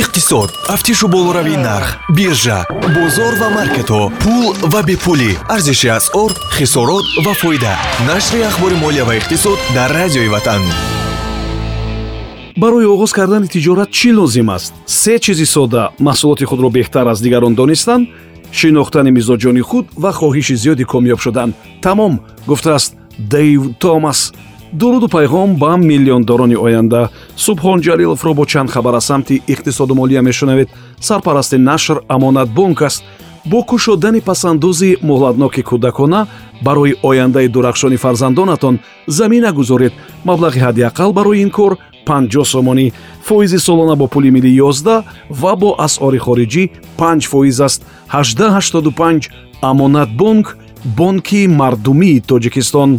иқтисод тафтишу болоравии нарх биржа бозор ва маркетҳо пул ва бепулӣ. Арзиши асъор хисорот ва фоида. Нашри ахбори молия ва иқтисод дар радиои ватан. Барои оғоз кардани тиҷорат чӣ лозим аст? Се чизи содда маҳсулоти худро беҳтар аз дигарон донистан? Шинохтани мизоҷони худ ва хоҳиши зиёди комёб шудан. Тамом гуфтааст дэйв томас дуруду пайғом ба миллиондорони оянда. Субҳон ҷалиловро бо чанд хабар аз самти иқтисоду молия мешунавед. Сарпарасти нашр амонатбонк аст. Бо кушодани пасандози муҳлатноки кӯдакона барои ояндаи дурахшони фарзандонатон замина гузоред маблағи ҳаддиақал барои ин кор 50 сомонӣ. Фоизи солона бо пули милли 11 ва бо асъори хориҷӣ 5 фоиз аст. 1885 амонатбонк бонки мардумии тоҷикистон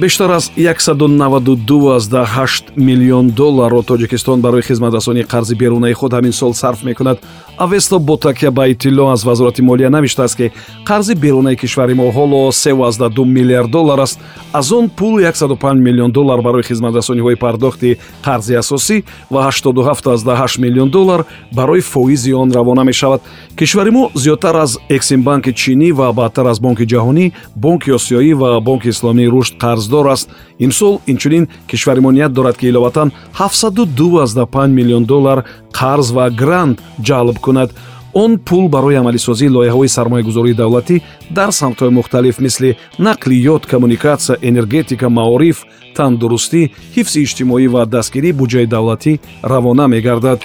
бештар аз 192,8 миллион долларро тоҷикистон барои хизматрасонии қарзи берунаи худ ҳамин сол сарф мекунад. Авесто бо такя ба иттилоъ аз вазорати молия навиштааст ки қарзи берунаи кишвари мо ҳоло 32 миллиард доллар аст. Аз он пул 105 миллион доллар барои хизматрасониҳои пардохти қарзи асосӣ ва 87,8 миллион доллар барои фоизи он равона мешавад. Кишвари мо зиёдтар аз эксимбанки чинӣ ва баъдтар аз бонки ҷаҳонӣ бонки осиёӣ ва бонки исломии рушд қарздор аст. Имсол инчунин кишвари ният дорад ки иловатан 725 миллион доллар қарз ва грант ҷалб кунад. Он пул барои амалисозии лоиҳаҳои сармоягузории давлатӣ дар самтҳои мухталиф мисли нақлиёт коммуникатсия энергетика маориф тандурустӣ ҳифзи иҷтимоӣ ва дастгирии буҷаи давлатӣ равона мегардад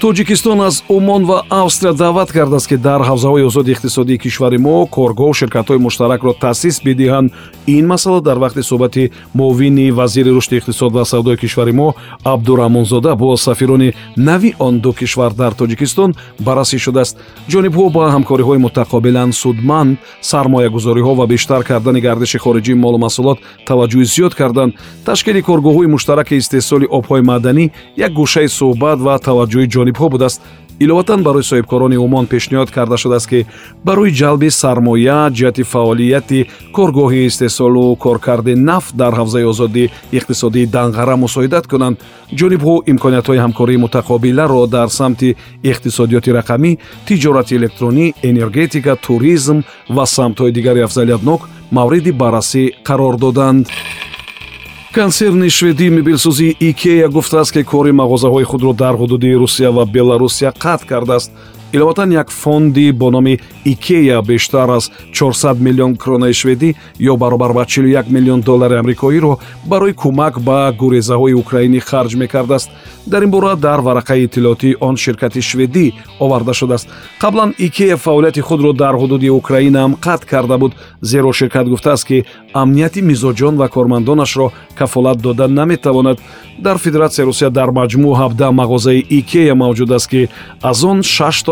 тоҷикистон аз умон ва австрия даъват кардааст ки дар ҳавзаҳои озоди иқтисодии кишвари мо коргоҳу ширкатҳои муштаракро таъсис бидиҳанд. Ин масъала дар вақти суҳбати муовини вазири рушди иқтисод ва савдои кишвари мо абдураҳмонзода бо сафирони нави он ду кишвар дар тоҷикистон баррасӣ шудааст. Ҷонибҳо ба ҳамкориҳои мутақобилан судманд сармоягузориҳо ва бештар кардани гардиши хориҷии молу маҳсулот таваҷҷӯҳи зиёд карданд. Ташкили коргоҳҳои муштараки истеҳсоли обҳои маъданӣ як гӯшаи суҳбат ва таваҷҷӯҳи ҷонибҳо будааст иловатан барои соҳибкорони умон пешниҳод карда шудааст ки барои ҷалби сармоя ҷиҳати фаъолияти коргоҳи истеҳсолу коркарди нафт дар ҳавзаи озоди иқтисодии данғара мусоидат кунанд. Ҷонибҳо имкониятҳои ҳамкории мутақобиларо дар самти иқтисодиёти рақамӣ тиҷорати электронӣ энергетика туризм ва самтҳои дигари афзалиятнок мавриди баррасӣ қарор доданд консерни шведии мебелсозии икея гуфтааст ки кори мағозаҳои худро дар ҳудуди русия ва беларусия қатъ кардааст иловатан як фонди бо номи икея бештар аз 400 миллион кронаи шведӣ ё баробар ба 41 миллион доллари амрикоиро барои кӯмак ба гурезаҳои украинӣ харҷ мекардааст. Дар ин бора дар варақаи иттилоотии он ширкати шведӣ оварда шудааст. Қаблан икея фаъолияти худро дар ҳудуди украинаам қатъ карда буд. Зеро ширкат гуфтааст ки амнияти мизоҷон ва кормандонашро кафолат дода наметавонад. Дар федератсияи русия дар маҷмӯъ 17 мағозаи икея мавҷуд аст ки аз он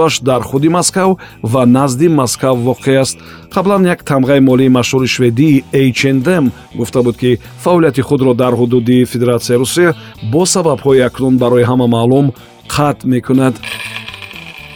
шаштоаш дар худи москав ва назди москав воқеъ аст. Қаблан як тамғаи молии машҳури шведии hndm гуфта буд ки фаъолияти худро дар ҳудуди федератсияи русия бо сабабҳои акнун барои ҳама маълум қатъ мекунад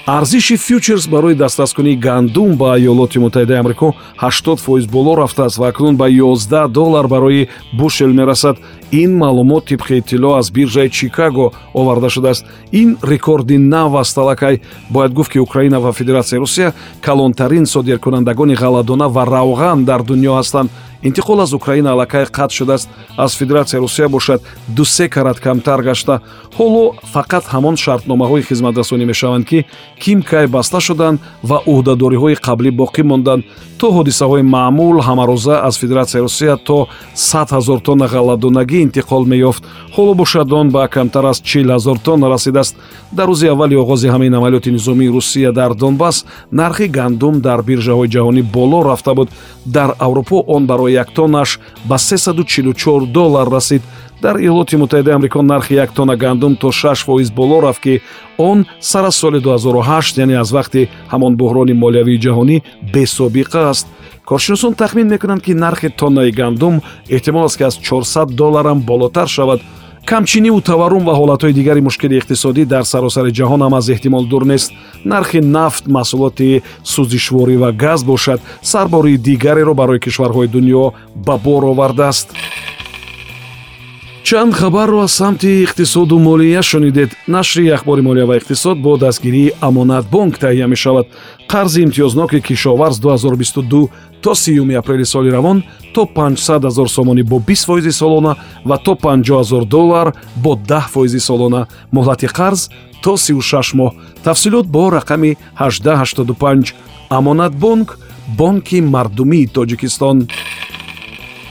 арзиши фьючерс барои дастраскунии гандум ба иёлоти муттаҳидаи амрико 80 фоиз боло рафтааст ва акнун ба 11 доллар барои бушел мерасад. Ин маълумот тибқи иттилоъ аз биржаи чикаго оварда шудааст. Ин рекорди нав аст талакай. Бояд гуфт ки украина ва федератсияи русия калонтарин содиркунандагони ғалладона ва равған дар дунё ҳастанд интиқол аз украина аллакай қатъ шудааст. Аз федератсияи русия бошад дусе карат камтар гашта. Ҳоло фақат ҳамон шартномаҳои хизматрасонӣ мешаванд ки ким кай баста шуданд ва ӯҳдадориҳои қаблӣ боқӣ монданд. То ҳодисаҳои маъмул ҳамарӯза аз федератсияи русия то 100 ҳазор тонна ғалладонагӣ интиқол меёфт. Ҳоло бошад он ба камтар аз 40 ҳазор тонна расидааст. Дар рӯзи аввали оғози ҳамаи амалиёти низомии русия дар донбас нархи гандум дар биржаҳои ҷаҳонӣ боло рафта буд. Дар аврупо он барои як тоннаш ба 344 доллар расид. Дар иёлоти муттаҳидаи амрико нархи як тонна гандум то 6 фоиз боло рафт ки он сар аз соли 2008 яъне аз вақти ҳамон буҳрони молиявии ҷаҳонӣ бесобиқа аст. Коршиносон тахмин мекунанд ки нархи тоннаи гандум эҳтимол аст ки аз 400 долларам болотар шавад камчиниву таваррум ва ҳолатҳои дигари мушкили иқтисодӣ дар саросари ҷаҳон ҳам аз эҳтимол дур нест. Нархи нафт маҳсулоти сӯзишворӣ ва газ бошад сарбории дигареро барои кишварҳои дунё ба бор овардааст. Чанд хабарро аз самти иқтисоду молия шунидед нашри ахбори молия ва иқтисод бо дастгирии амонатбонк таҳия мешавад қарзи имтиёзноки кишоварз 2022 то 3 апрели соли равон то 500 0 сомонӣ бо 20 фоизи солона ва то 50 0 доллар бо 10 фоизи солона. Муҳлати қарз то 36 моҳ. Тафсилот бо рақами 1885 амонатбонк бонки мардумии тоҷикистон.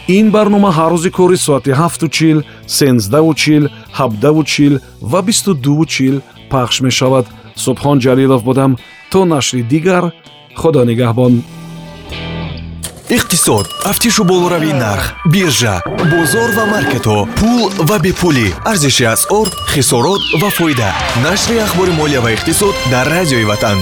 Ин барнома ҳар рӯзи кори соати 7чил 13чил 17чил ва 22чил пахш мешавад субҳон ҷалилов будам. То нашри дигар худо нигаҳбон. Иқтисод. Тафтишу болоравии нарх биржа бозор ва маркетҳо пул ва бепулӣ. Арзиши асъор хисорот ва фоида. Нашри ахбори молия ва иқтисод дар радиои ватан